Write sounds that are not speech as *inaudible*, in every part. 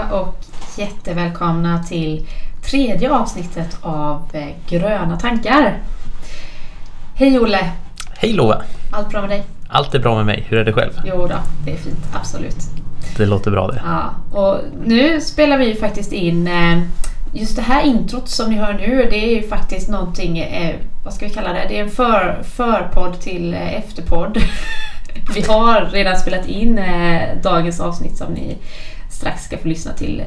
allihopa och jättevälkomna till tredje avsnittet av eh, Gröna tankar. Hej Olle! Hej Lova! Allt bra med dig? Allt är bra med mig. Hur är det själv? Jo då, det är fint. Absolut. Det låter bra det. Ja, och nu spelar vi faktiskt in eh, just det här introt som ni hör nu. Det är ju faktiskt någonting, eh, vad ska vi kalla det? Det är en för, förpodd till efterpodd. *laughs* Vi har redan spelat in dagens avsnitt som ni strax ska få lyssna till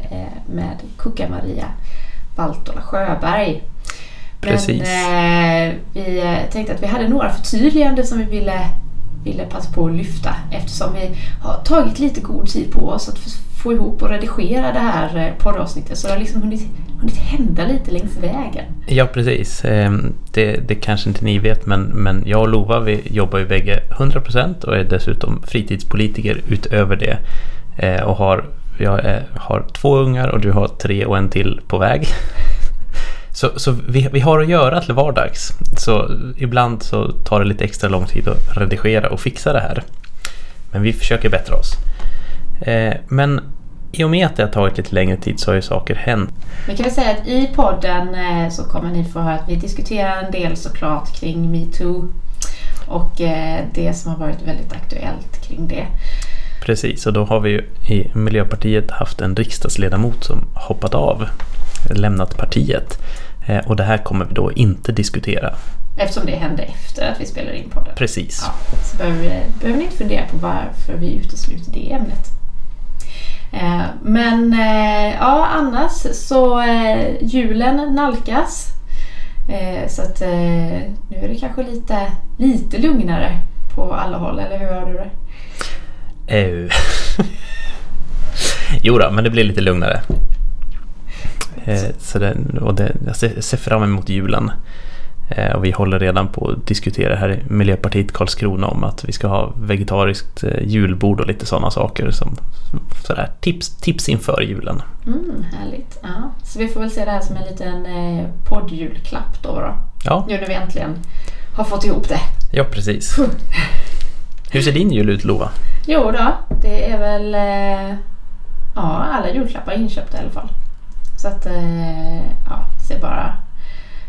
med Kucka-Maria Valtola Sjöberg. Precis. Men eh, vi tänkte att vi hade några förtydliganden som vi ville, ville passa på att lyfta eftersom vi har tagit lite god tid på oss att få ihop och redigera det här poddavsnittet. Så det har liksom hunnit, hunnit hända lite längs vägen. Ja, precis. Det, det kanske inte ni vet, men, men jag och Lova vi jobbar ju bägge 100% och är dessutom fritidspolitiker utöver det. Och har, jag har två ungar och du har tre och en till på väg. *laughs* Så, så vi, vi har att göra till vardags. Så ibland så tar det lite extra lång tid att redigera och fixa det här. Men vi försöker bättra oss. Eh, men i och med att det har tagit lite längre tid så har ju saker hänt. Vi kan väl säga att i podden eh, så kommer ni få höra att vi diskuterar en del såklart kring metoo och eh, det som har varit väldigt aktuellt kring det. Precis, och då har vi ju i Miljöpartiet haft en riksdagsledamot som hoppat av, lämnat partiet. Eh, och det här kommer vi då inte diskutera. Eftersom det hände efter att vi spelade in podden. Precis. Ja, så behöver, vi, behöver ni inte fundera på varför vi utesluter det ämnet. Eh, men eh, ja, annars så julen nalkas. Så att nu är det kanske lite, lite lugnare på alla håll, eller hur har du det? Uh. *laughs* jo då, men det blir lite lugnare. Eh, så det, och det, jag ser, ser fram emot julen. Eh, och vi håller redan på att diskutera här i Miljöpartiet Karlskrona om att vi ska ha vegetariskt julbord och lite sådana saker som sådär, tips, tips inför julen. Mm, härligt. Ja. Så vi får väl se det här som en liten eh, poddjulklapp då, då. Ja. Nu när vi äntligen har fått ihop det. Ja, precis. Hur ser din jul ut Lova? Jo då, det är väl eh, ja, alla julklappar inköpta i alla fall. Så att eh, ja, ser bara,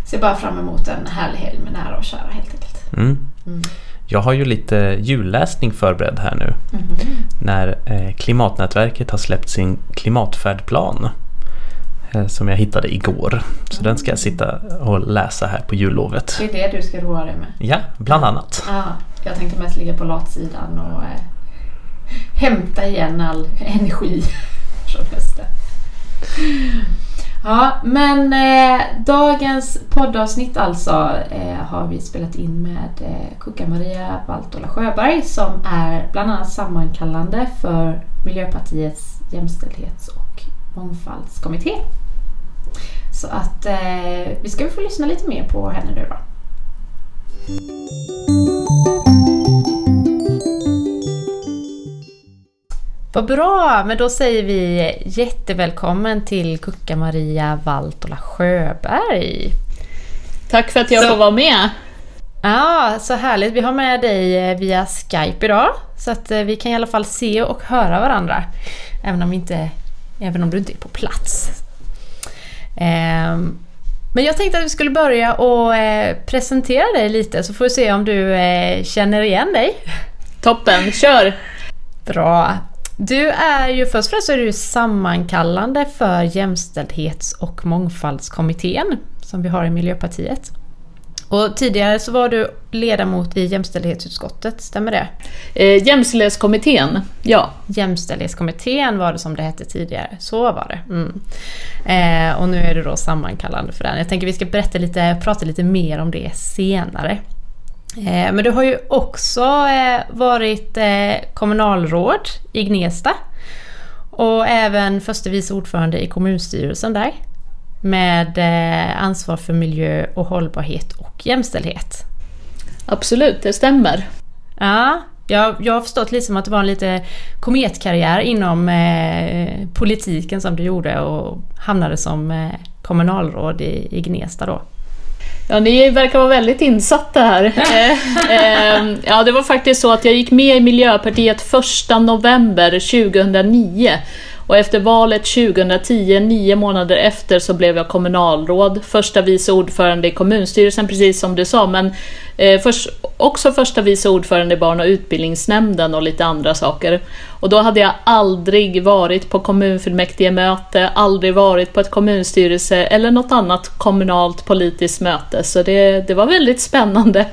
ser bara fram emot en härlig helg med nära och kära helt enkelt. Mm. Mm. Jag har ju lite julläsning förberedd här nu. Mm. När eh, Klimatnätverket har släppt sin klimatfärdplan. Eh, som jag hittade igår. Så den ska jag sitta och läsa här på jullovet. Det är det du ska roa dig med? Ja, bland annat. Ah, jag tänkte mest ligga på latsidan och eh, hämta igen all energi *laughs* från hösten. Ja, men eh, dagens poddavsnitt alltså eh, har vi spelat in med eh, Kuka Maria Valtola Sjöberg som är bland annat sammankallande för Miljöpartiets jämställdhets och mångfaldskommitté. Så att eh, vi ska få lyssna lite mer på henne nu då. Vad bra, men då säger vi jättevälkommen till Kucka-Maria Valtola Sjöberg. Tack för att jag så, får vara med. Ja, så härligt. Vi har med dig eh, via Skype idag. Så att eh, vi kan i alla fall se och höra varandra. Även om, inte, även om du inte är på plats. Ehm, men jag tänkte att vi skulle börja och eh, presentera dig lite så får vi se om du känner igen dig. Toppen, kör! Bra. Du är ju först och främst är du sammankallande för jämställdhets och mångfaldskommittén som vi har i Miljöpartiet. Och tidigare så var du ledamot i jämställdhetsutskottet, stämmer det? Eh, jämställdhetskommittén, ja. Jämställdhetskommittén var det som det hette tidigare, så var det. Mm. Eh, och nu är du då sammankallande för den. Jag tänker vi ska berätta lite, prata lite mer om det senare. Eh, men du har ju också eh, varit eh, kommunalråd i Gnesta och även förste vice ordförande i kommunstyrelsen där med ansvar för miljö och hållbarhet och jämställdhet. Absolut, det stämmer. Ja, jag, jag har förstått lite som att det var en lite kometkarriär inom eh, politiken som du gjorde och hamnade som eh, kommunalråd i, i Gnesta då. Ja, ni verkar vara väldigt insatta här. *laughs* Eh, eh, ja, det var faktiskt så att jag gick med i Miljöpartiet 1 november 2009 Och efter valet 2010, nio månader efter, så blev jag kommunalråd, första vice ordförande i kommunstyrelsen, precis som du sa, men eh, först, också första vice ordförande i barn och utbildningsnämnden och lite andra saker. Och då hade jag aldrig varit på kommunfullmäktigemöte, aldrig varit på ett kommunstyrelse eller något annat kommunalt politiskt möte, så det, det var väldigt spännande.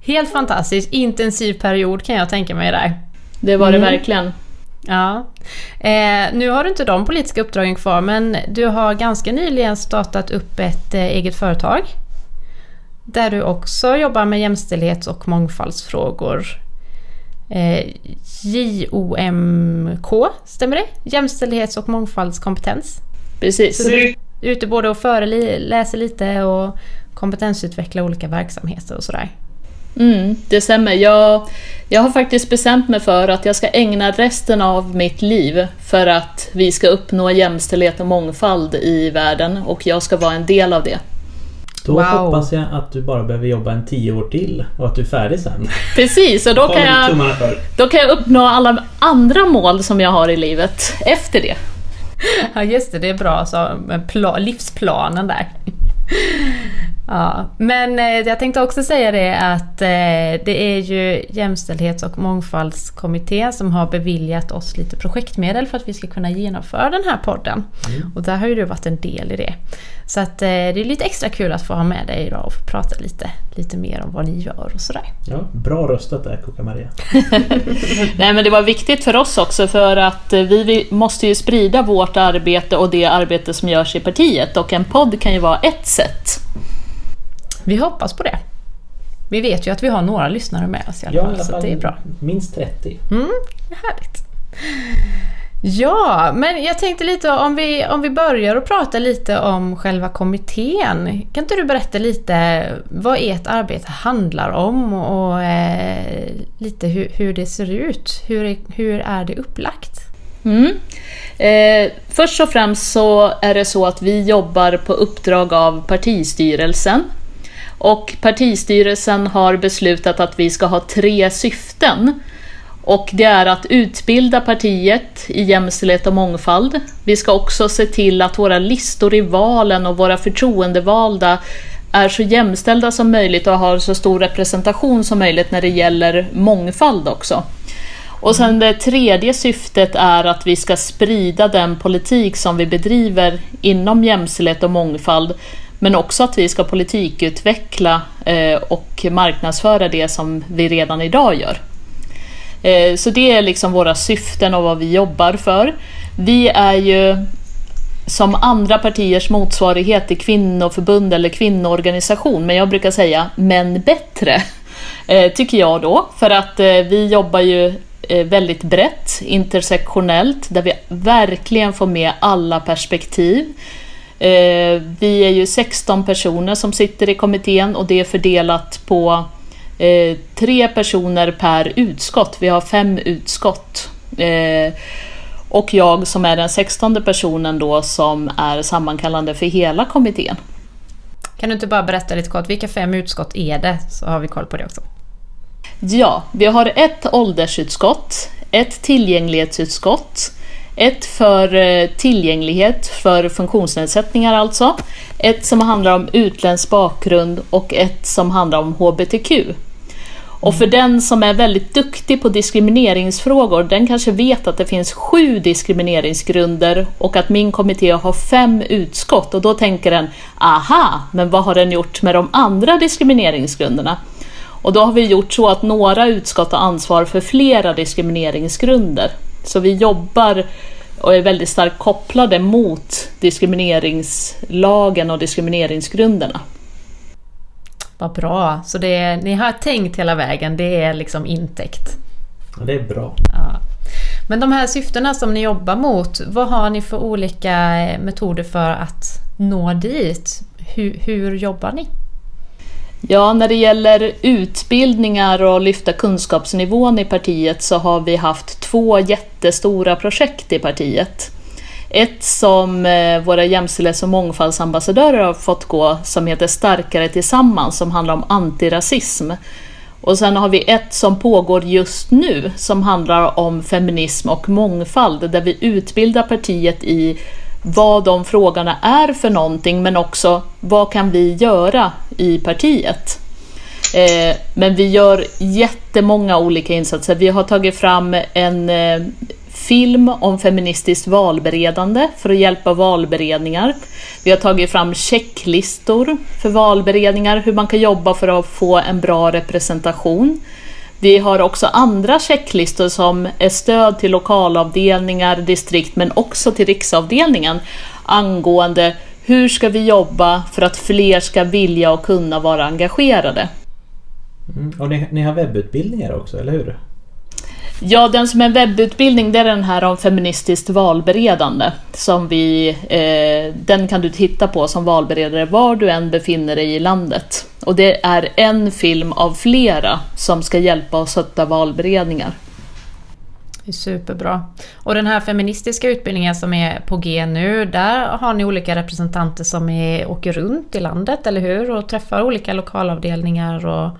Helt fantastiskt, intensiv period kan jag tänka mig där. Det var det verkligen. Ja. Eh, nu har du inte de politiska uppdragen kvar men du har ganska nyligen startat upp ett eh, eget företag. Där du också jobbar med jämställdhets och mångfaldsfrågor. Eh, JOMK, stämmer det? Jämställdhets och mångfaldskompetens. Precis. Så du är ute både och föreläser lite och kompetensutvecklar olika verksamheter och sådär. Mm, det stämmer. Jag, jag har faktiskt bestämt mig för att jag ska ägna resten av mitt liv för att vi ska uppnå jämställdhet och mångfald i världen och jag ska vara en del av det. Då Wow. hoppas jag att du bara behöver jobba en tio år till och att du är färdig sen. Precis, och då kan, jag, då kan jag uppnå alla andra mål som jag har i livet efter det. Ja just det, det är bra så med pla- livsplanen där. Ja, men eh, jag tänkte också säga det att eh, det är ju Jämställdhets och mångfaldskommittén som har beviljat oss lite projektmedel för att vi ska kunna genomföra den här podden. Och där har ju du varit en del i det. Så att eh, det är lite extra kul att få ha med dig idag och få prata lite, lite mer om vad ni gör och sådär. Ja, bra röstat där Koka-Maria. *laughs* Nej men det var viktigt för oss också för att vi, vi måste ju sprida vårt arbete och det arbete som görs i partiet och en podd kan ju vara ett sätt. Vi hoppas på det. Vi vet ju att vi har några lyssnare med oss i alla Ja, i fall, alla så det är bra. minst 30. Mm, härligt. Ja, men jag tänkte lite om vi, om vi börjar och prata lite om själva kommittén. Kan inte du berätta lite vad ert arbete handlar om och eh, lite hur, hur det ser ut? Hur är, hur är det upplagt? Mm. Eh, först och främst så är det så att vi jobbar på uppdrag av partistyrelsen. Och partistyrelsen har beslutat att vi ska ha tre syften. Och det är att utbilda partiet i jämställdhet och mångfald. Vi ska också se till att våra listor i valen och våra förtroendevalda är så jämställda som möjligt och har så stor representation som möjligt när det gäller mångfald också. Och sen det tredje syftet är att vi ska sprida den politik som vi bedriver inom jämställdhet och mångfald. Men också att vi ska politikutveckla eh, och marknadsföra det som vi redan idag gör. Eh, så det är liksom våra syften och vad vi jobbar för. Vi är ju som andra partiers motsvarighet till kvinnoförbund eller kvinnoorganisation, men jag brukar säga män bättre, *laughs* eh, tycker jag då. För att vi jobbar ju väldigt brett, intersektionellt, där vi verkligen får med alla perspektiv. Eh, Vi är ju 16 personer som sitter i kommittén och det är fördelat på eh, tre personer per utskott. Vi har fem utskott. Eh, och jag som är den 16 personen då som är sammankallande för hela kommittén. Kan du inte bara berätta lite kort, vilka fem utskott är det? Så har vi koll på det också. Ja, vi har ett åldersutskott, ett tillgänglighetsutskott, ett för eh, tillgänglighet för funktionsnedsättningar alltså, ett som handlar om utländsk bakgrund och ett som handlar om HBTQ. Och för den som är väldigt duktig på diskrimineringsfrågor, den kanske vet att det finns sju diskrimineringsgrunder och att min kommitté har fem utskott och då tänker den aha, men vad har den gjort med de andra diskrimineringsgrunderna? Och då har vi gjort så att några utskott har ansvar för flera diskrimineringsgrunder. Så vi jobbar och är väldigt starkt kopplade mot diskrimineringslagen och diskrimineringsgrunderna. Vad bra, så det, ni har tänkt hela vägen, det är liksom intäkt. Ja, det är bra. Ja. Men de här syftena som ni jobbar mot, vad har ni för olika metoder för att nå dit? Hur, hur jobbar ni? Ja, när det gäller utbildningar och lyfta kunskapsnivån i partiet så har vi haft två jättestora projekt i partiet. Ett som eh, våra jämställdhets och mångfaldsambassadörer har fått gå som heter Starkare tillsammans som handlar om antirasism. Och sen har vi ett som pågår just nu som handlar om feminism och mångfald där vi utbildar partiet i vad de frågorna är för någonting men också vad kan vi göra i partiet. Eh, men vi gör jättemånga olika insatser. Vi har tagit fram en eh, film om feministiskt valberedande för att hjälpa valberedningar. Vi har tagit fram checklistor för valberedningar, hur man kan jobba för att få en bra representation. Vi har också andra checklistor som är stöd till lokalavdelningar, distrikt men också till riksavdelningen angående hur ska vi jobba för att fler ska vilja och kunna vara engagerade. Mm. Och ni, ni har webbutbildningar också, eller hur? Ja, den som är webbutbildning det är den här om feministiskt valberedande. Som vi, eh, den kan du titta på som valberedare var du än befinner dig i landet. Och det är en film av flera som ska hjälpa och stötta valberedningar. Det är superbra. Och den här feministiska utbildningen som är på G nu, där har ni olika representanter som är, åker runt i landet, eller hur? Och träffar olika lokalavdelningar och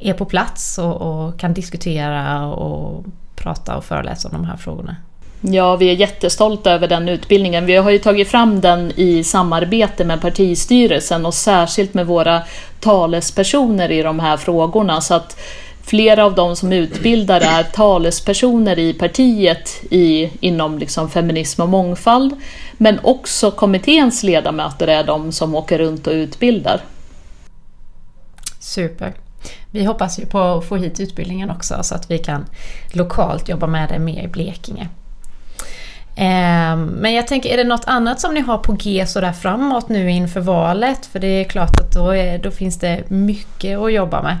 är på plats och, och kan diskutera och prata och föreläsa om de här frågorna. Ja, vi är jättestolta över den utbildningen. Vi har ju tagit fram den i samarbete med partistyrelsen och särskilt med våra talespersoner i de här frågorna. Så att flera av de som utbildar är talespersoner i partiet i, inom liksom feminism och mångfald. Men också kommitténs ledamöter är de som åker runt och utbildar. Super. Vi hoppas ju på att få hit utbildningen också så att vi kan lokalt jobba med det mer i Blekinge. Ehm, men jag tänker, är det något annat som ni har på G sådär framåt nu inför valet? För det är klart att då, är, då finns det mycket att jobba med.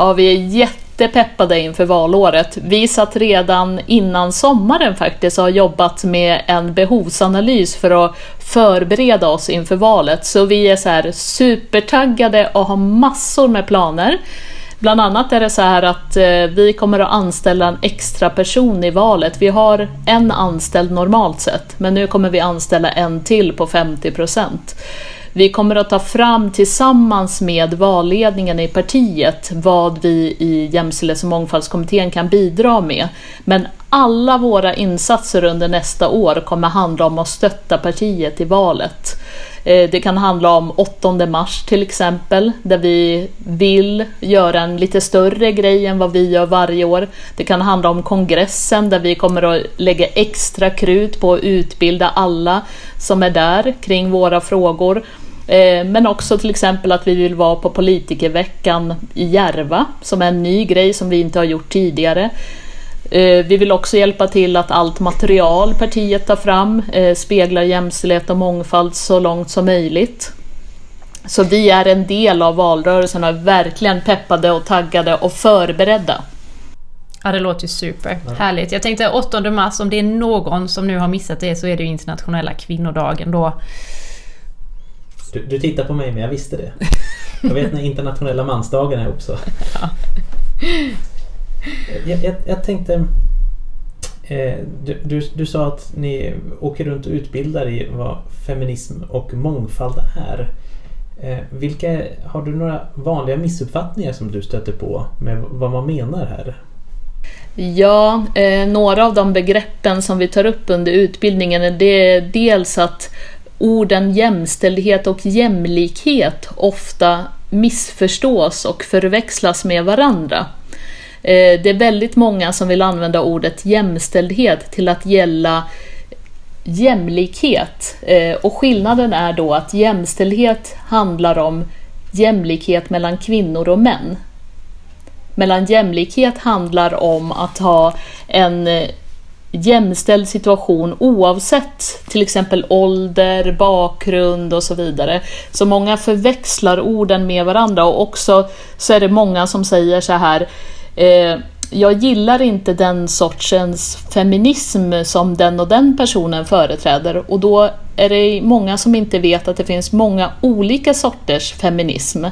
Ja, vi är jättepeppade inför valåret. Vi satt redan innan sommaren faktiskt och har jobbat med en behovsanalys för att förbereda oss inför valet. Så vi är så här supertaggade och har massor med planer. Bland annat är det så här att eh, vi kommer att anställa en extra person i valet. Vi har en anställd normalt sett, men nu kommer vi anställa en till på 50 procent. Vi kommer att ta fram tillsammans med valledningen i partiet vad vi i jämställdhets och mångfaldskommittén kan bidra med. Men alla våra insatser under nästa år kommer handla om att stötta partiet i valet. Eh, det kan handla om 8 mars till exempel, där vi vill göra en lite större grej än vad vi gör varje år. Det kan handla om kongressen där vi kommer att lägga extra krut på att utbilda alla som är där kring våra frågor. Eh, men också till exempel att vi vill vara på politikerveckan i Järva, som är en ny grej som vi inte har gjort tidigare. Eh, vi vill också hjälpa till att allt material partiet tar fram eh, speglar jämställdhet och mångfald så långt som möjligt. Så vi är en del av valrörelsen och är verkligen peppade och taggade och förberedda. Ja, det låter ju super. Ja. Härligt. Jag tänkte 8 mars, om det är någon som nu har missat det så är det ju internationella kvinnodagen då. Du, du tittar på mig men jag visste det. Jag vet när internationella mansdagen är också. Ja. Jag, jag, jag tänkte... Eh, du, du, du, sa att ni åker runt och utbildar i vad feminism och mångfald är. Eh, vilka, har du några vanliga missuppfattningar som du stöter på med vad man menar här? Ja, eh, några av de begreppen som vi tar upp under utbildningen det är dels att orden jämställdhet och jämlikhet ofta missförstås och förväxlas med varandra. Eh, det är väldigt många som vill använda ordet jämställdhet till att gälla jämlikhet. Eh, och skillnaden är då att jämställdhet handlar om jämlikhet mellan kvinnor och män. Mellan jämlikhet handlar om att ha en eh, jämställd situation oavsett till exempel ålder, bakgrund och så vidare. Så många förväxlar orden med varandra och också så är det många som säger så här eh, jag gillar inte den sortens feminism som den och den personen företräder och då är det många som inte vet att det finns många olika sorters feminism.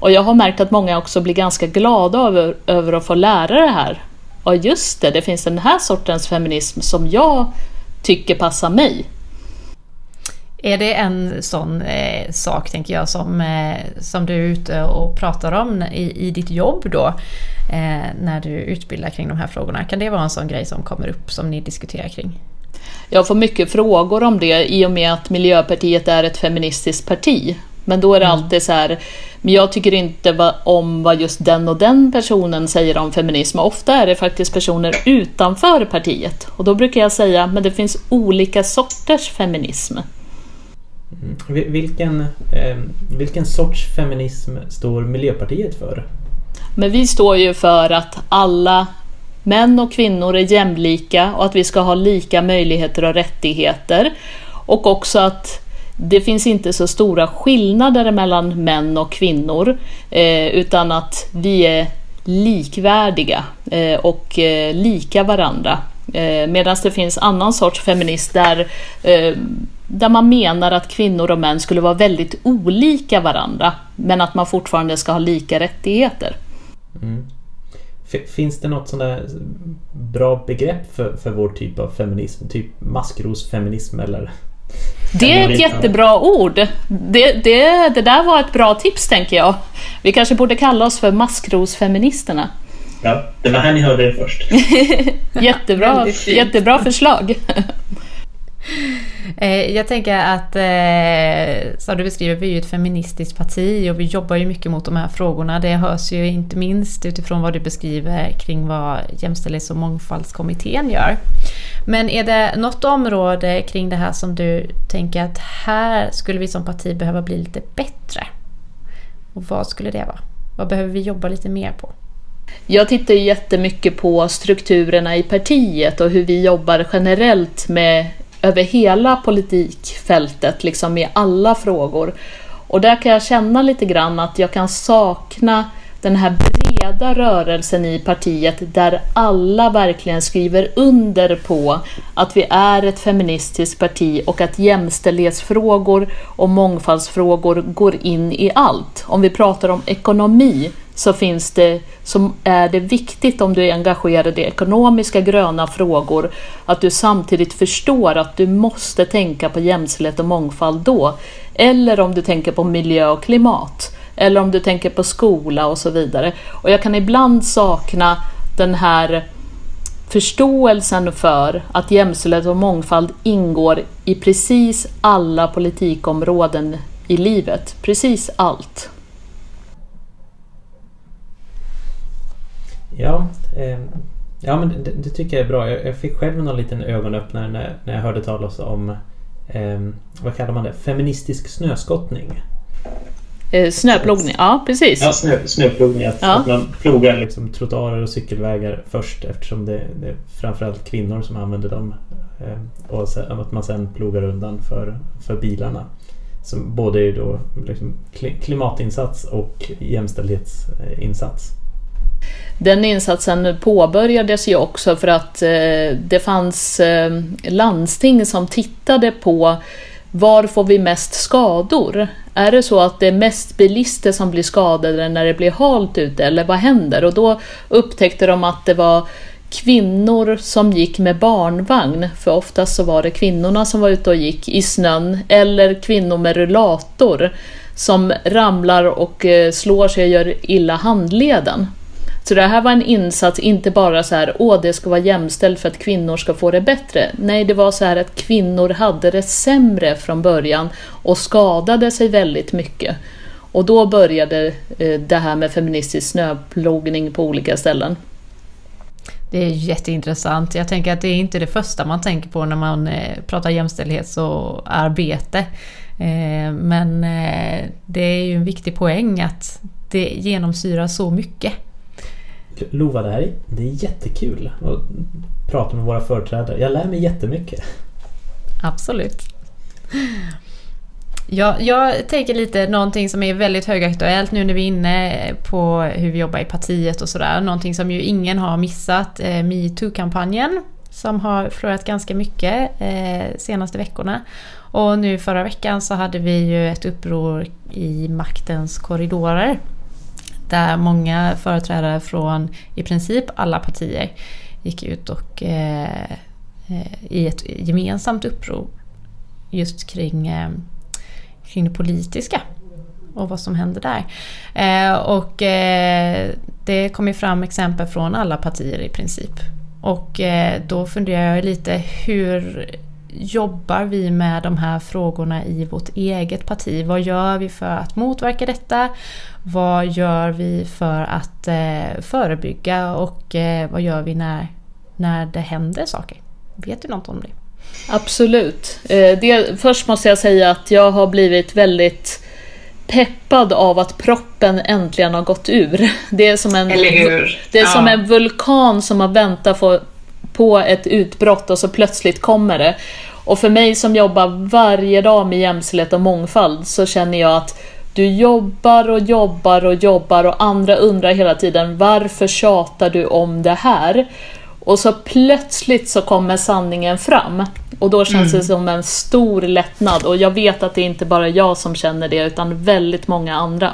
Och jag har märkt att många också blir ganska glada över, över att få lära det här ja just det, det finns den här sortens feminism som jag tycker passar mig. Är det en sån eh, sak, tänker jag, som, eh, som du är ute och pratar om i, i ditt jobb då? Eh, när du utbildar kring de här frågorna. Kan det vara en sån grej som kommer upp som ni diskuterar kring? Jag får mycket frågor om det i och med att Miljöpartiet är ett feministiskt parti. Men då är det mm. alltid så här, men jag tycker inte om vad just den och den personen säger om feminism. Ofta är det faktiskt personer utanför partiet. Och då brukar jag säga, men det finns olika sorters feminism. Mm. Vilken, eh, vilken sorts feminism står Miljöpartiet för? Men vi står ju för att alla män och kvinnor är jämlika och att vi ska ha lika möjligheter och rättigheter. Och också att det finns inte så stora skillnader mellan män och kvinnor eh, utan att vi är likvärdiga eh, och eh, lika varandra. Medan det finns annan sorts feminist där, där man menar att kvinnor och män skulle vara väldigt olika varandra men att man fortfarande ska ha lika rättigheter. Mm. Finns det något sånt bra begrepp för, för vår typ av feminism? Typ maskrosfeminism eller? Det är ett jättebra ord. Det, det, det där var ett bra tips tänker jag. Vi kanske borde kalla oss för maskrosfeministerna. Ja, det var här ni hörde det först. *laughs* jättebra, jättebra förslag. *laughs* Eh, jag tänker att, eh, som du beskriver, vi är ju ett feministiskt parti och vi jobbar ju mycket mot de här frågorna. Det hörs ju inte minst utifrån vad du beskriver kring vad Jämställdhets och mångfaldskommittén gör. Men är det något område kring det här som du tänker att här skulle vi som parti behöva bli lite bättre? Och vad skulle det vara? Vad behöver vi jobba lite mer på? Jag tittar jättemycket på strukturerna i partiet och hur vi jobbar generellt med över hela politikfältet, liksom i alla frågor. Och där kan jag känna lite grann att jag kan sakna den här breda rörelsen i partiet där alla verkligen skriver under på att vi är ett feministiskt parti och att jämställdhetsfrågor och mångfaldsfrågor går in i allt. Om vi pratar om ekonomi så finns det, som är det viktigt om du är engagerad i ekonomiska gröna frågor, att du samtidigt förstår att du måste tänka på jämställdhet och mångfald då. Eller om du tänker på miljö och klimat. Eller om du tänker på skola och så vidare. Och jag kan ibland sakna den här förståelsen för att jämställdhet och mångfald ingår i precis alla politikområden i livet. Precis allt. Ja, eh, ja men det, det, tycker jag är bra. Jag, jag, fick själv någon liten ögonöppnare när, när jag hörde talas om eh, vad kallar man det? Feministisk snöskottning. Eh, snöplogning, ja precis. Ja, snö, snöplogning. Att, ja. att man plogar liksom trottoarer och cykelvägar först eftersom det, det är framförallt kvinnor som använder dem. Eh, och sen, att man sen plogar undan för, för bilarna. Som både är då liksom klimatinsats och jämställdhetsinsats. Den insatsen påbörjades ju också för att eh, det fanns eh, landsting som tittade på var får vi mest skador? Är det så att det är mest bilister som blir skadade när det blir halt ute eller vad händer? Och då upptäckte de att det var kvinnor som gick med barnvagn, för oftast så var det kvinnorna som var ute och gick i snön, eller kvinnor med rullator som ramlar och eh, slår sig och gör illa handleden. Så det här var en insats, inte bara så här, åh det ska vara jämställt för att kvinnor ska få det bättre. Nej, det var så här att kvinnor hade det sämre från början och skadade sig väldigt mycket. Och då började eh, det här med feministisk snöplogning på olika ställen. Det är jätteintressant. Jag tänker att det är inte det första man tänker på när man eh, pratar pratar jämställdhetsarbete. arbete. Eh, men det är ju en viktig poäng att det genomsyrar så mycket. Lova, det här det är jättekul att prata med våra företrädare. Jag lär mig jättemycket. Absolut. Ja, jag tänker lite någonting som är väldigt högaktuellt nu när vi är inne på hur vi jobbar i partiet och sådär. Någonting som ju ingen har missat. Eh, metoo-kampanjen som har florerat ganska mycket eh, senaste veckorna. Och nu förra veckan så hade vi ju ett uppror i maktens korridorer där många företrädare från i princip alla partier gick ut och eh, eh, i ett gemensamt upprop just kring, eh, kring det politiska och vad som händer där. Eh, och eh, det kom ju fram exempel från alla partier i princip. Och eh, då funderar jag lite hur jobbar vi med de här frågorna i vårt eget parti? Vad gör vi för att motverka detta? Vad gör vi för att eh, förebygga och eh, vad gör vi när, när det händer saker? Vet du något om det? Absolut. Eh, det, först måste jag säga att jag har blivit väldigt peppad av att proppen äntligen har gått ur. Det är som en? Det är Ja. som en vulkan som har väntat på, på ett utbrott och så plötsligt kommer det. Och för mig som jobbar varje dag med jämställdhet och mångfald så känner jag att du jobbar och jobbar och jobbar och andra undrar hela tiden varför tjatar du om det här? Och så plötsligt så kommer sanningen fram. Och då känns det som en stor lättnad. Och jag vet att det är inte bara jag som känner det, utan väldigt många andra.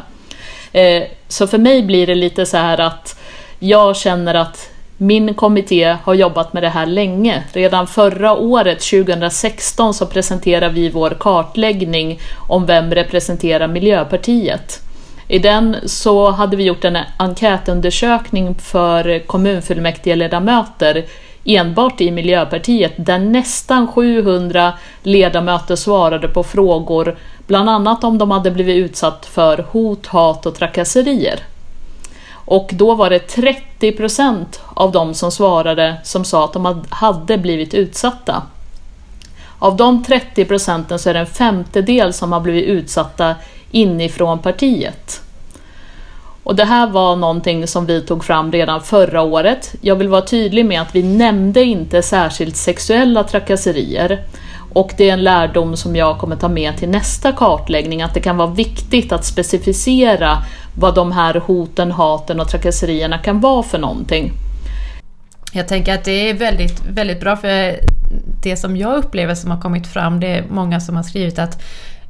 Eh, så för mig blir det lite så här att jag känner att min kommitté har jobbat med det här länge. Redan förra året, 2016, så presenterade vi vår kartläggning om vem representerar Miljöpartiet. I den så hade vi gjort en enkätundersökning för kommunfullmäktigeledamöter enbart i Miljöpartiet där nästan 700 ledamöter svarade på frågor bland annat om de hade blivit utsatt för hot, hat och trakasserier. Och då var det 30% av de som svarade som sa att de hade blivit utsatta. Av de 30 procenten så är det en femtedel som har blivit utsatta inifrån partiet. Och det här var någonting som vi tog fram redan förra året. Jag vill vara tydlig med att vi nämnde inte särskilt sexuella trakasserier. Och det är en lärdom som jag kommer ta med till nästa kartläggning, att det kan vara viktigt att specificera vad de här hoten, haten och trakasserierna kan vara för någonting. Jag tänker att det är väldigt, väldigt bra för det som jag upplever som har kommit fram, det är många som har skrivit att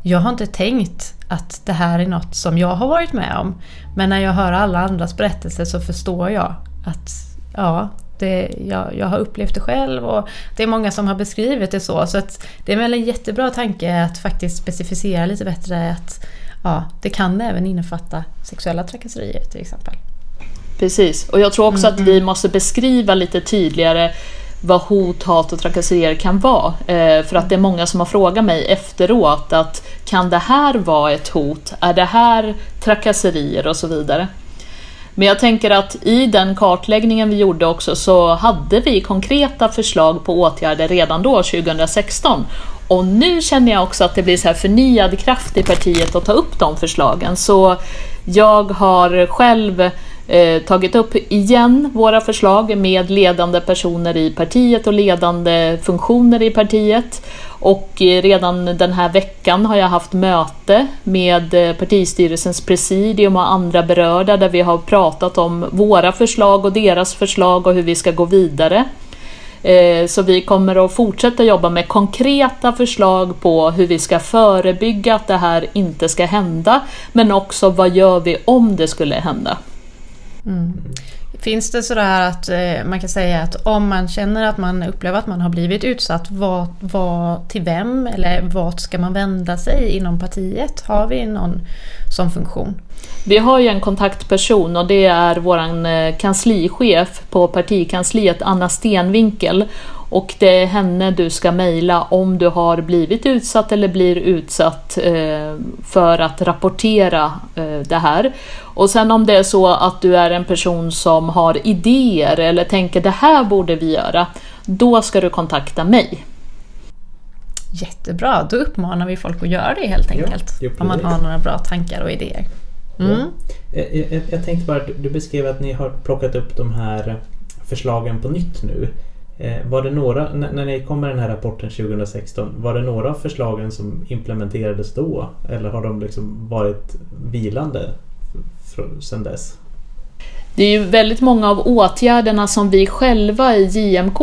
jag har inte tänkt att det här är något som jag har varit med om. Men när jag hör alla andras berättelser så förstår jag att ja, det, jag, jag har upplevt det själv och det är många som har beskrivit det så. Så det är väl en jättebra tanke att faktiskt specificera lite bättre att ja, det kan även innefatta sexuella trakasserier till exempel. Precis, och jag tror också att vi måste beskriva lite tydligare vad hot, hat och trakasserier kan vara. Eh, för att det är många som har frågat mig efteråt att kan det här vara ett hot? Är det här trakasserier och så vidare? Men jag tänker att i den kartläggningen vi gjorde också så hade vi konkreta förslag på åtgärder redan då, 2016. Och nu känner jag också att det blir så här förnyad kraft i partiet att ta upp de förslagen. Så jag har själv eh, tagit upp igen våra förslag med ledande personer i partiet och ledande funktioner i partiet. Och eh, redan den här veckan har jag haft möte med eh, partistyrelsens presidium och andra berörda där vi har pratat om våra förslag och deras förslag och hur vi ska gå vidare. Eh, så vi kommer att fortsätta jobba med konkreta förslag på hur vi ska förebygga att det här inte ska hända. Men också vad gör vi om det skulle hända? Finns det sådär att eh, man kan säga att om man känner att man upplever att man har blivit utsatt, vad, vad, till vem eller vart ska man vända sig inom partiet? Har vi någon sån funktion? Vi har ju en kontaktperson och det är våran eh, kanslichef på partikansliet, Anna Stenvinkel. Och det är henne du ska mejla om du har blivit utsatt eller blir utsatt eh, för att rapportera eh, det här. Och sen om det är så att du är en person som har idéer eller tänker det här borde vi göra, då ska du kontakta mig. Jättebra, då uppmanar vi folk att göra det helt Ja, enkelt. jo, om man har några bra tankar och idéer. Mm. Eh, Jag, jag, jag tänkte bara, du beskrev att ni har plockat upp de här förslagen på nytt nu. Eh, var det några, när, ni kom med den här rapporten 2016, var det några av förslagen som implementerades då? Eller har de liksom varit vilande sedan dess? Det är ju väldigt många av åtgärderna som vi själva i JMK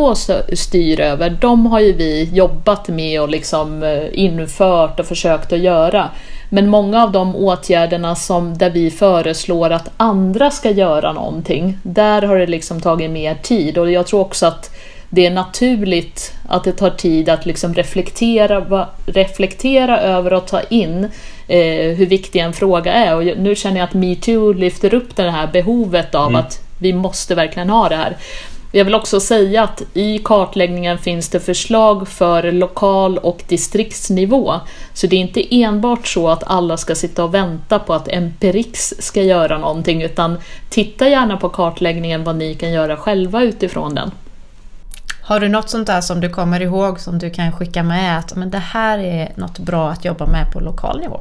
styr över, de har ju vi jobbat med och liksom eh, infört och försökt att göra. Men många av de åtgärderna som, där vi föreslår att andra ska göra någonting, där har det liksom tagit mer tid och jag tror också att det är naturligt att det tar tid att liksom reflektera, reflektera över och ta in eh, hur viktig en fråga är. Och nu känner jag att metoo lyfter upp det här behovet av mm. att vi måste verkligen ha det här. Jag vill också säga att i kartläggningen finns det förslag för lokal och distriktsnivå. Så det är inte enbart så att alla ska sitta och vänta på att Empirix ska göra någonting, utan titta gärna på kartläggningen vad ni kan göra själva utifrån den. Har du något sånt där som du kommer ihåg som du kan skicka med att men det här är något bra att jobba med på lokal nivå?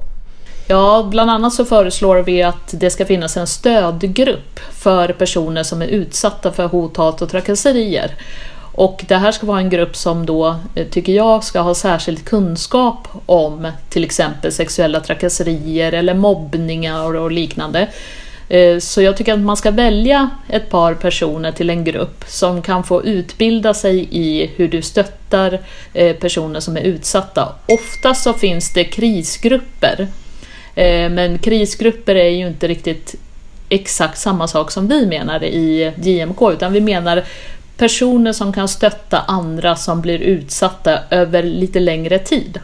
Ja, bland annat så föreslår vi att det ska finnas en stödgrupp för personer som är utsatta för hot, hat och trakasserier. Och det här ska vara en grupp som då, eh, tycker jag, ska ha särskild kunskap om till exempel sexuella trakasserier eller mobbningar och liknande. Eh, så jag tycker att man ska välja ett par personer till en grupp som kan få utbilda sig i hur du stöttar eh, personer som är utsatta. Oftast så finns det krisgrupper eh, men krisgrupper är ju inte riktigt exakt samma sak som vi menar i JMK, utan vi menar personer som kan stötta andra som blir utsatta över lite längre tid.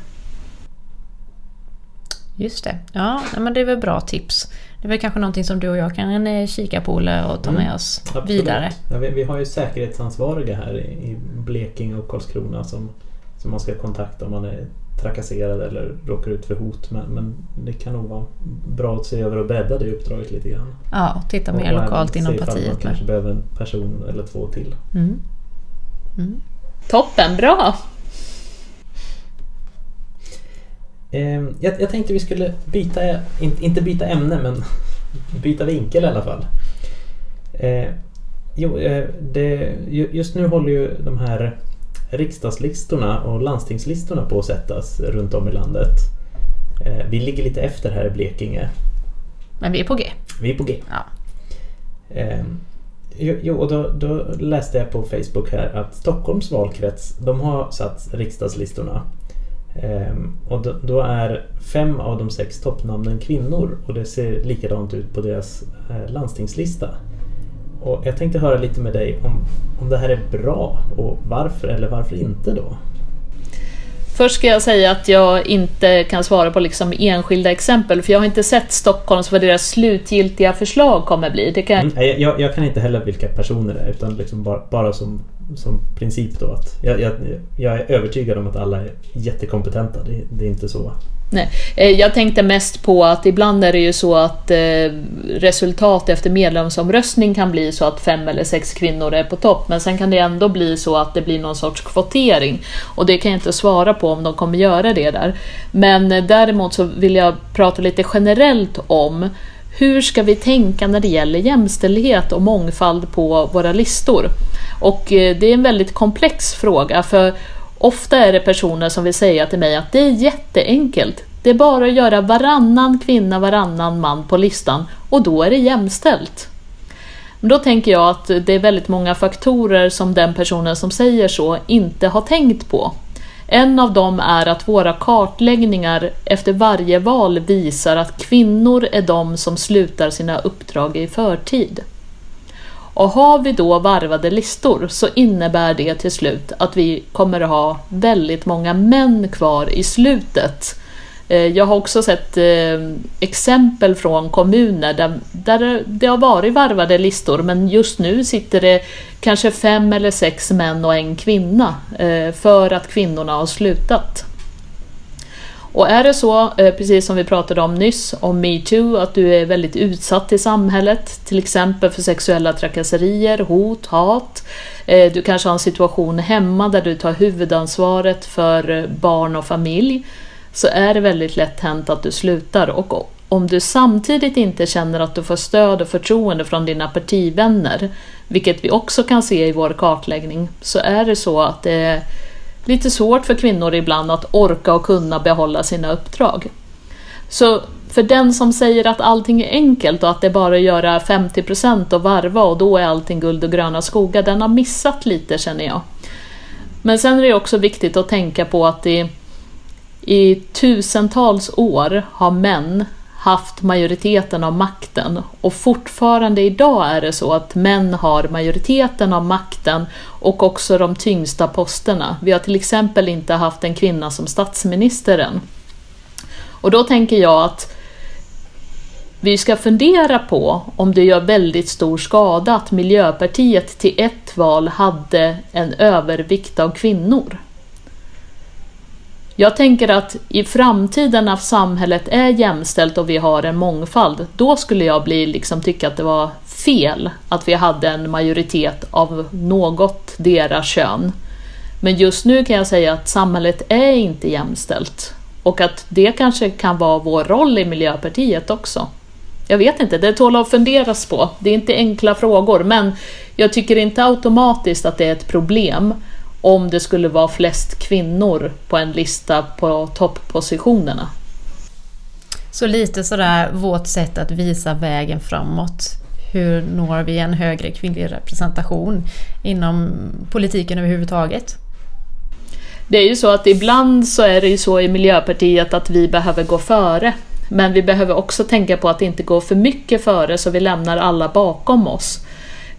Just det. Ja, men det är väl bra tips. Det är väl kanske någonting som du och jag kan eh, kika på Olle och ta mm. med oss Absolut. vidare. Ja, vi, vi, har ju säkerhetsansvariga här i, i Blekinge och Karlskrona som, som man ska kontakta om man är trakasserad eller råkar ut för hot. Men, men det kan nog vara bra att se över och bredda det uppdraget lite grann. Ja, titta mer och lokalt inom partiet. Man kanske behöver en person eller två till. Mm. Mm. Toppen, bra! Eh, jag, jag, tänkte vi skulle byta, inte byta ämne men *laughs* byta vinkel i alla fall. Eh, jo, eh, det, just nu håller ju de här riksdagslistorna och landstingslistorna på att sättas runt om i landet. Eh, vi ligger lite efter här i Blekinge. Men vi är på G. Vi är på G. Ja. Ehm, jo, och då, då, läste jag på Facebook här att Stockholms valkrets, de har satt riksdagslistorna. Ehm, och då, då, är fem av de sex toppnamnen kvinnor och det ser likadant ut på deras eh, landstingslista. Och jag tänkte höra lite med dig om, om det här är bra och varför eller varför inte då? Först ska jag säga att jag inte kan svara på liksom enskilda exempel för jag har inte sett Stockholms vad deras slutgiltiga förslag kommer bli. Det kan... Mm, jag, jag, kan inte heller vilka personer det är utan liksom bara, bara som, som princip då att jag, jag, jag, är övertygad om att alla är jättekompetenta. Det, det är inte så Nej. Eh, jag tänkte mest på att ibland är det ju så att eh, resultat efter medlemsomröstning kan bli så att fem eller sex kvinnor är på topp, men sen kan det ändå bli så att det blir någon sorts kvotering. Och det kan jag inte svara på om de kommer göra det där. Men eh, däremot så vill jag prata lite generellt om hur ska vi tänka när det gäller jämställdhet och mångfald på våra listor? Och eh, det är en väldigt komplex fråga, för Ofta är det personer som vill säga till mig att det är jätteenkelt. Det är bara att göra varannan kvinna, varannan man på listan och då är det jämställt. Men då tänker jag att det är väldigt många faktorer som den personen som säger så inte har tänkt på. En av dem är att våra kartläggningar efter varje val visar att kvinnor är de som slutar sina uppdrag i förtid. Och har vi då varvade listor så innebär det till slut att vi kommer att ha väldigt många män kvar i slutet. Eh, jag har också sett eh, exempel från kommuner där, där det har varit varvade listor men just nu sitter det kanske fem eller sex män och en kvinna eh, för att kvinnorna har slutat. Och är det så, precis som vi pratade om nyss, om metoo, att du är väldigt utsatt i samhället, till exempel för sexuella trakasserier, hot, hat. Du kanske har en situation hemma där du tar huvudansvaret för barn och familj. Så är det väldigt lätt hänt att du slutar. Och om du samtidigt inte känner att du får stöd och förtroende från dina partivänner, vilket vi också kan se i vår kartläggning, så är det så att det är lite svårt för kvinnor ibland att orka och kunna behålla sina uppdrag. Så för den som säger att allting är enkelt och att det är bara att göra 50% och varva och då är allting guld och gröna skogar, den har missat lite känner jag. Men sen är det också viktigt att tänka på att i, i tusentals år har män haft majoriteten av makten och fortfarande idag är det så att män har majoriteten av makten och också de tyngsta posterna. Vi har till exempel inte haft en kvinna som statsminister än. Och då tänker jag att vi ska fundera på om det gör väldigt stor skada att Miljöpartiet till ett val hade en övervikt av kvinnor. Jag tänker att i framtiden när samhället är jämställt och vi har en mångfald, då skulle jag bli, liksom, tycka att det var fel att vi hade en majoritet av något deras kön. Men just nu kan jag säga att samhället är inte jämställt och att det kanske kan vara vår roll i Miljöpartiet också. Jag vet inte, det tål att funderas på. Det är inte enkla frågor, men jag tycker inte automatiskt att det är ett problem om det skulle vara flest kvinnor på en lista på topppositionerna. Så lite sådär vårt sätt att visa vägen framåt. Hur når vi en högre kvinnlig representation inom politiken överhuvudtaget? Det är ju så att ibland så är det ju så i Miljöpartiet att vi behöver gå före. Men vi behöver också tänka på att inte gå för mycket före så vi lämnar alla bakom oss.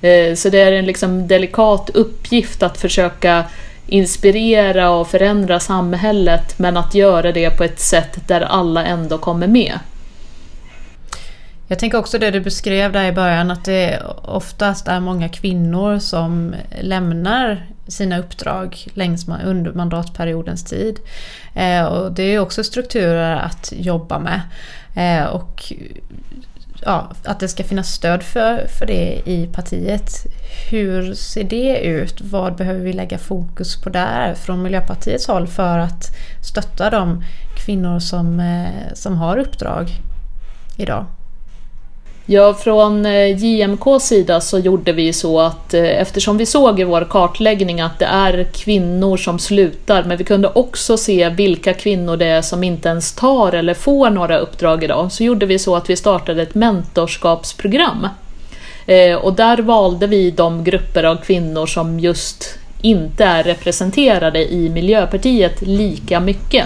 Eh, så det är en liksom delikat uppgift att försöka inspirera och förändra samhället men att göra det på ett sätt där alla ändå kommer med. Jag tänker också det du beskrev där i början att det oftast är många kvinnor som lämnar sina uppdrag längs under mandatperiodens tid. Eh, och det är också strukturer att jobba med. Eh, och ja, att det ska finnas stöd för, för det i partiet. Hur ser det ut? Vad behöver vi lägga fokus på där från Miljöpartiets håll för att stötta de kvinnor som, eh, som har uppdrag idag? Ja, från eh, JMKs sida så gjorde vi så att eh, eftersom vi såg i vår kartläggning att det är kvinnor som slutar, men vi kunde också se vilka kvinnor det är som inte ens tar eller får några uppdrag idag, så gjorde vi så att vi startade ett mentorskapsprogram. Eh, och där valde vi de grupper av kvinnor som just inte är representerade i Miljöpartiet lika mycket.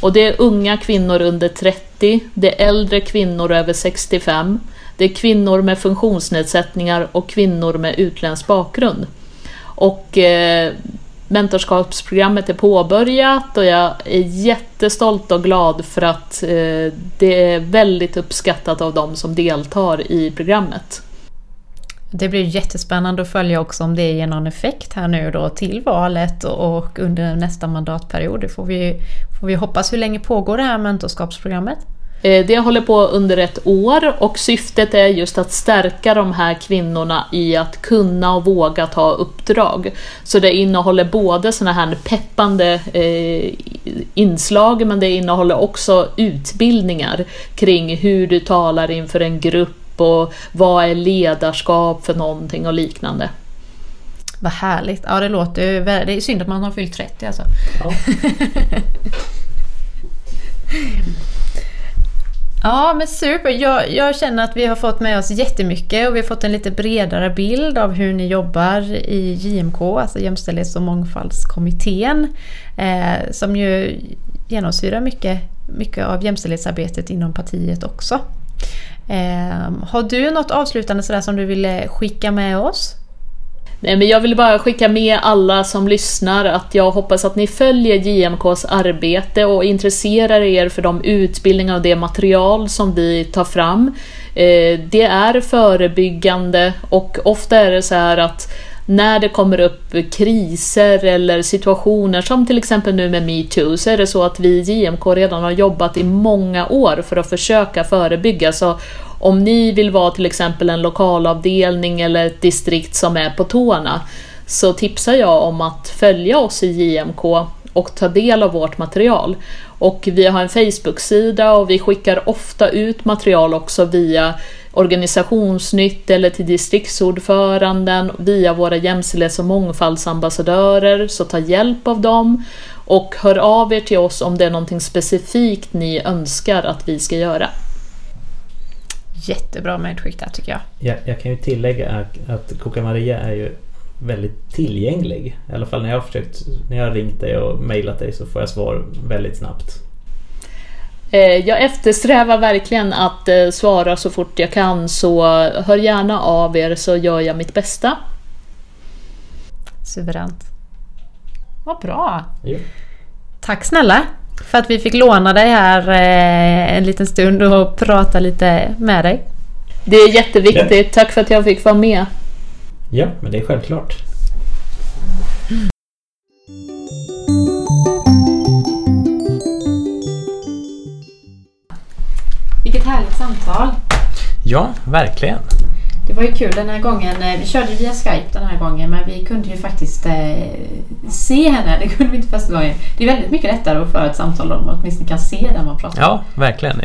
Och det är unga kvinnor under 30, det är äldre kvinnor över 65, det är kvinnor med funktionsnedsättningar och kvinnor med utländsk bakgrund. Och eh, mentorskapsprogrammet är påbörjat och jag är jättestolt och glad för att eh, det är väldigt uppskattat av de som deltar i programmet. Det blir jättespännande att följa också om det ger någon effekt här nu då till valet och under nästa mandatperiod. Det får vi, får vi hoppas. Hur länge pågår det här mentorskapsprogrammet? Eh, det håller på under ett år och syftet är just att stärka de här kvinnorna i att kunna och våga ta uppdrag. Så det innehåller både såna här peppande eh, inslag men det innehåller också utbildningar kring hur du talar inför en grupp och vad är ledarskap för någonting och liknande. Vad härligt. Ja, det låter Det är synd att man har fyllt 30 alltså. Ja. *laughs* Ja men super, jag, jag, känner att vi har fått med oss jättemycket och vi har fått en lite bredare bild av hur ni jobbar i JMK, alltså Jämställdhets och mångfaldskommittén, eh, som ju genomsyrar mycket, mycket av jämställdhetsarbetet inom partiet också. Eh, har du något avslutande sådär som du ville skicka med oss? Nej, men jag vill bara skicka med alla som lyssnar att jag hoppas att ni följer JMKs arbete och intresserar er för de utbildningar och det material som vi tar fram. Eh, det är förebyggande och ofta är det så här att när det kommer upp kriser eller situationer som till exempel nu med metoo så är det så att vi i JMK redan har jobbat i många år för att försöka förebygga. Så om ni vill vara till exempel en lokalavdelning eller ett distrikt som är på tårna så tipsar jag om att följa oss i JMK och ta del av vårt material. Och vi har en Facebook-sida och vi skickar ofta ut material också via organisationsnytt eller till distriktsordföranden via våra jämställdhets och mångfaldsambassadörer, så ta hjälp av dem och hör av er till oss om det är någonting specifikt ni önskar att vi ska göra. Jättebra medskick där tycker jag. jag. Jag kan ju tillägga att, att Coca Maria är ju väldigt tillgänglig. I alla fall när jag har försökt, när jag har ringt dig och mejlat dig så får jag svar väldigt snabbt. Eh, jag eftersträvar verkligen att eh, svara så fort jag kan, så hör gärna av er så gör jag mitt bästa. Suveränt. Vad bra! Jo. Tack snälla för att vi fick låna dig här eh, en liten stund och prata lite med dig. Det är jätteviktigt. Tack för att jag fick vara med. Ja, men det är självklart. Vilket härligt samtal! Ja, verkligen. Det var ju kul den här gången. eh, Vi körde via Skype den här gången men vi kunde ju faktiskt eh, se henne. *laughs* Det kunde vi inte första gången. Det är väldigt mycket lättare att föra ett samtal om man åtminstone kan se den man pratar med. Ja, verkligen.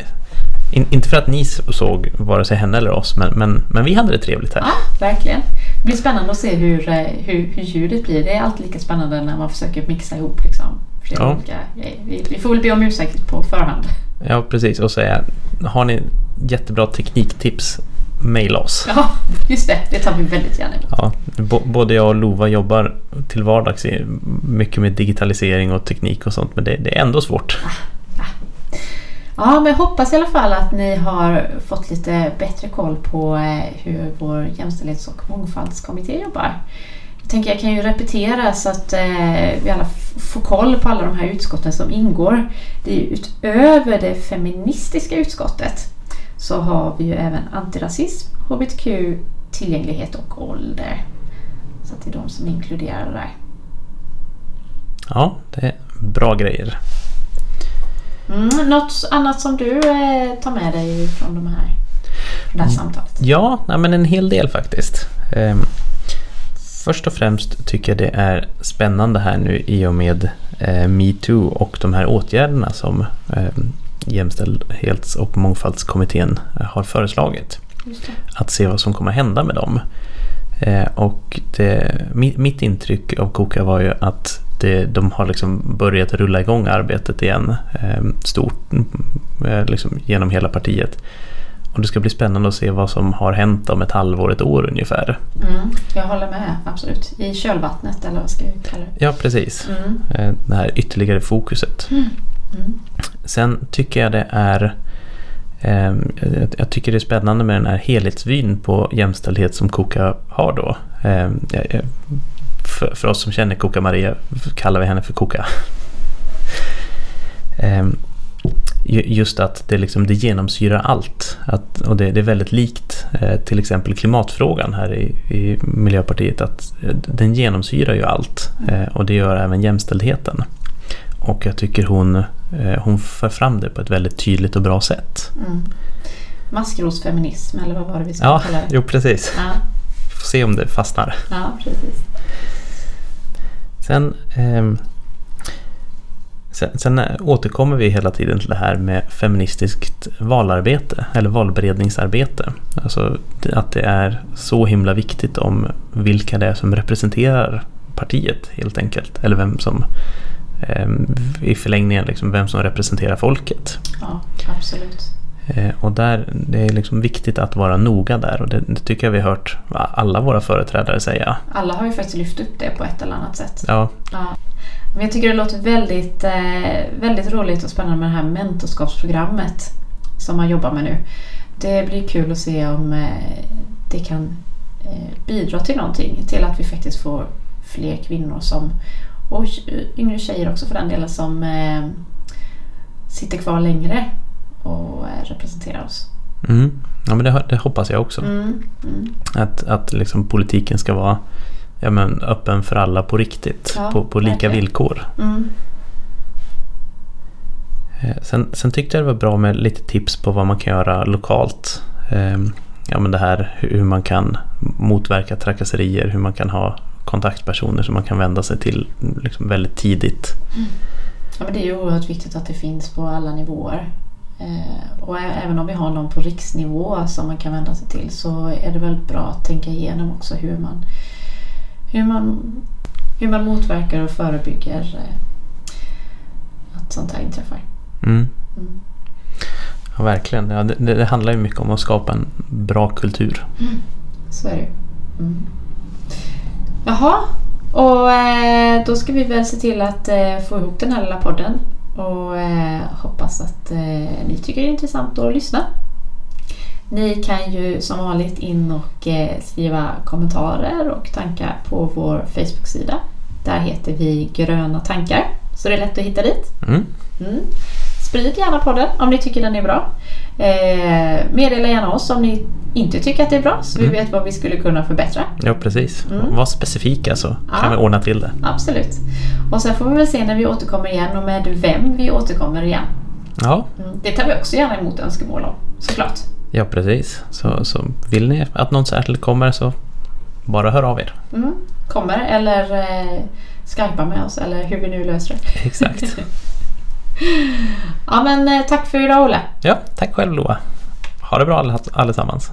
In, inte för att ni såg vare sig henne eller oss, men, men, men vi hade det trevligt här. Ja, verkligen. Det blir spännande att se hur, eh, hur, hur ljudet blir. Det är alltid lika spännande när man försöker mixa ihop liksom, flera Ja. olika. Vi, vi får väl be om ursäkt på förhand. Ja, precis. Och säga, har ni jättebra tekniktips, mejla oss. Ja, just det. Det tar vi väldigt gärna emot. Ja, både jag och Lova jobbar till vardags mycket med digitalisering och teknik och sånt, men det, det är ändå svårt. Ja, men jag hoppas i alla fall att ni har fått lite bättre koll på eh, hur vår jämställdhets och mångfaldskommitté jobbar. Jag tänker jag kan ju repetera så att eh, vi alla får koll på alla de här utskotten som ingår. Det är ju utöver det feministiska utskottet så har vi ju även antirasism, hbtq, tillgänglighet och ålder. Så att det är de som är inkluderade där. Ja, det är bra grejer. Mm, något annat som du eh, tar med dig från de här, från det här samtalet? Ja, nej, men en hel del faktiskt. Ehm, först och främst tycker jag det är spännande här nu i och med eh, metoo och de här åtgärderna som eh, Jämställdhets och mångfaldskommittén eh, har föreslagit. Att se vad som kommer hända med dem. Eh, och det, mitt, intryck av KOKA var ju att det, de har liksom börjat rulla igång arbetet igen eh, stort eh, liksom genom hela partiet. Och det ska bli spännande att se vad som har hänt om ett halvår, ett år ungefär. Mm, jag håller med, absolut. I kölvattnet eller vad ska vi kalla det? Ja, precis. Mm. Det här ytterligare fokuset. Mm. Sen tycker jag det är ehm, jag- tycker det är spännande med den här helhetsvyn på jämställdhet som Koka har då. Ehm, för, oss som känner Koka Maria kallar vi henne för Koka. *laughs* Ehm, just att det, liksom, det genomsyrar allt. Att, och det, det är väldigt likt eh, till exempel klimatfrågan här i, i Miljöpartiet. Att eh, den genomsyrar ju allt. Eh, och det gör även jämställdheten. Och jag tycker hon, eh, hon för fram det på ett väldigt tydligt och bra sätt. Mm. Maskrosfeminism eller vad var det vi skulle Ja, kalla det? jo precis. Ja, Får se om det fastnar. ja precis. Sen, ehm, sen, sen eh, återkommer vi hela tiden till det här med feministiskt valarbete eller valberedningsarbete. Alltså att det är så himla viktigt om vilka det är som representerar partiet helt enkelt. Eller vem som i förlängningen liksom vem som representerar folket. Ja, absolut. Eh, Och där, det är liksom viktigt att vara noga där och det, det tycker jag vi har hört alla våra företrädare säga. Alla har ju faktiskt lyft upp det på ett eller annat sätt. Ja, Ja. Men jag tycker det låter väldigt, eh, väldigt roligt och spännande med det här mentorskapsprogrammet som man jobbar med nu. Det blir kul att se om eh, det kan eh, bidra till någonting. Till att vi faktiskt får fler kvinnor som, och yngre tjejer också för den delen, som eh, sitter kvar längre och eh, representerar oss. mm. ja men det, det hoppas jag också. Mm, mm. Att, att liksom politiken ska vara ja, men öppen för alla på riktigt. Ja, på, på lika verkligen. villkor. Mm. Eh, Sen, sen tyckte jag det var bra med lite tips på vad man kan göra lokalt. Ehm, Ja, men det här hur hur man kan motverka trakasserier, hur man kan ha kontaktpersoner som man kan vända sig till liksom väldigt tidigt. Ja, men det är ju oerhört viktigt att det finns på alla nivåer. Eh, och även om vi har någon på riksnivå som man kan vända sig till så är det väl bra att tänka igenom också hur man, hur man, hur man motverkar och förebygger eh, att sånt här inträffar. Mm. Mm. Ja, verkligen. Ja, det, det det handlar ju mycket om att skapa en bra kultur. Så är det ju. mm. Jaha, och eh, då ska vi väl se till att eh, få ihop den här lilla podden och eh, hoppas att eh, ni tycker det är intressant att lyssna. Ni kan ju som vanligt in och eh, skriva kommentarer och tankar på vår Facebook-sida. Där heter vi Gröna tankar, så det är lätt att hitta dit. Mm. Mm. Sprid gärna podden om ni tycker den är bra. Eh, meddela gärna oss om ni inte tycker att det är bra så vi Mm. vet vad vi skulle kunna förbättra. Ja, precis. Mm. Var specifika så Ja. kan vi ordna till det. Absolut. Och sen får vi väl se när vi återkommer igen och med vem vi återkommer igen. Ja, Mm. Det tar vi också gärna emot önskemål om, såklart. ja precis. Så, så vill ni att någon särskild kommer så bara hör av er. Mm. Kommer eller eh, skypa med oss eller hur vi nu löser det. Exakt. *laughs* Ja men eh, tack för idag Olle. Ja, tack själv Loa. Ha det bra allesammans.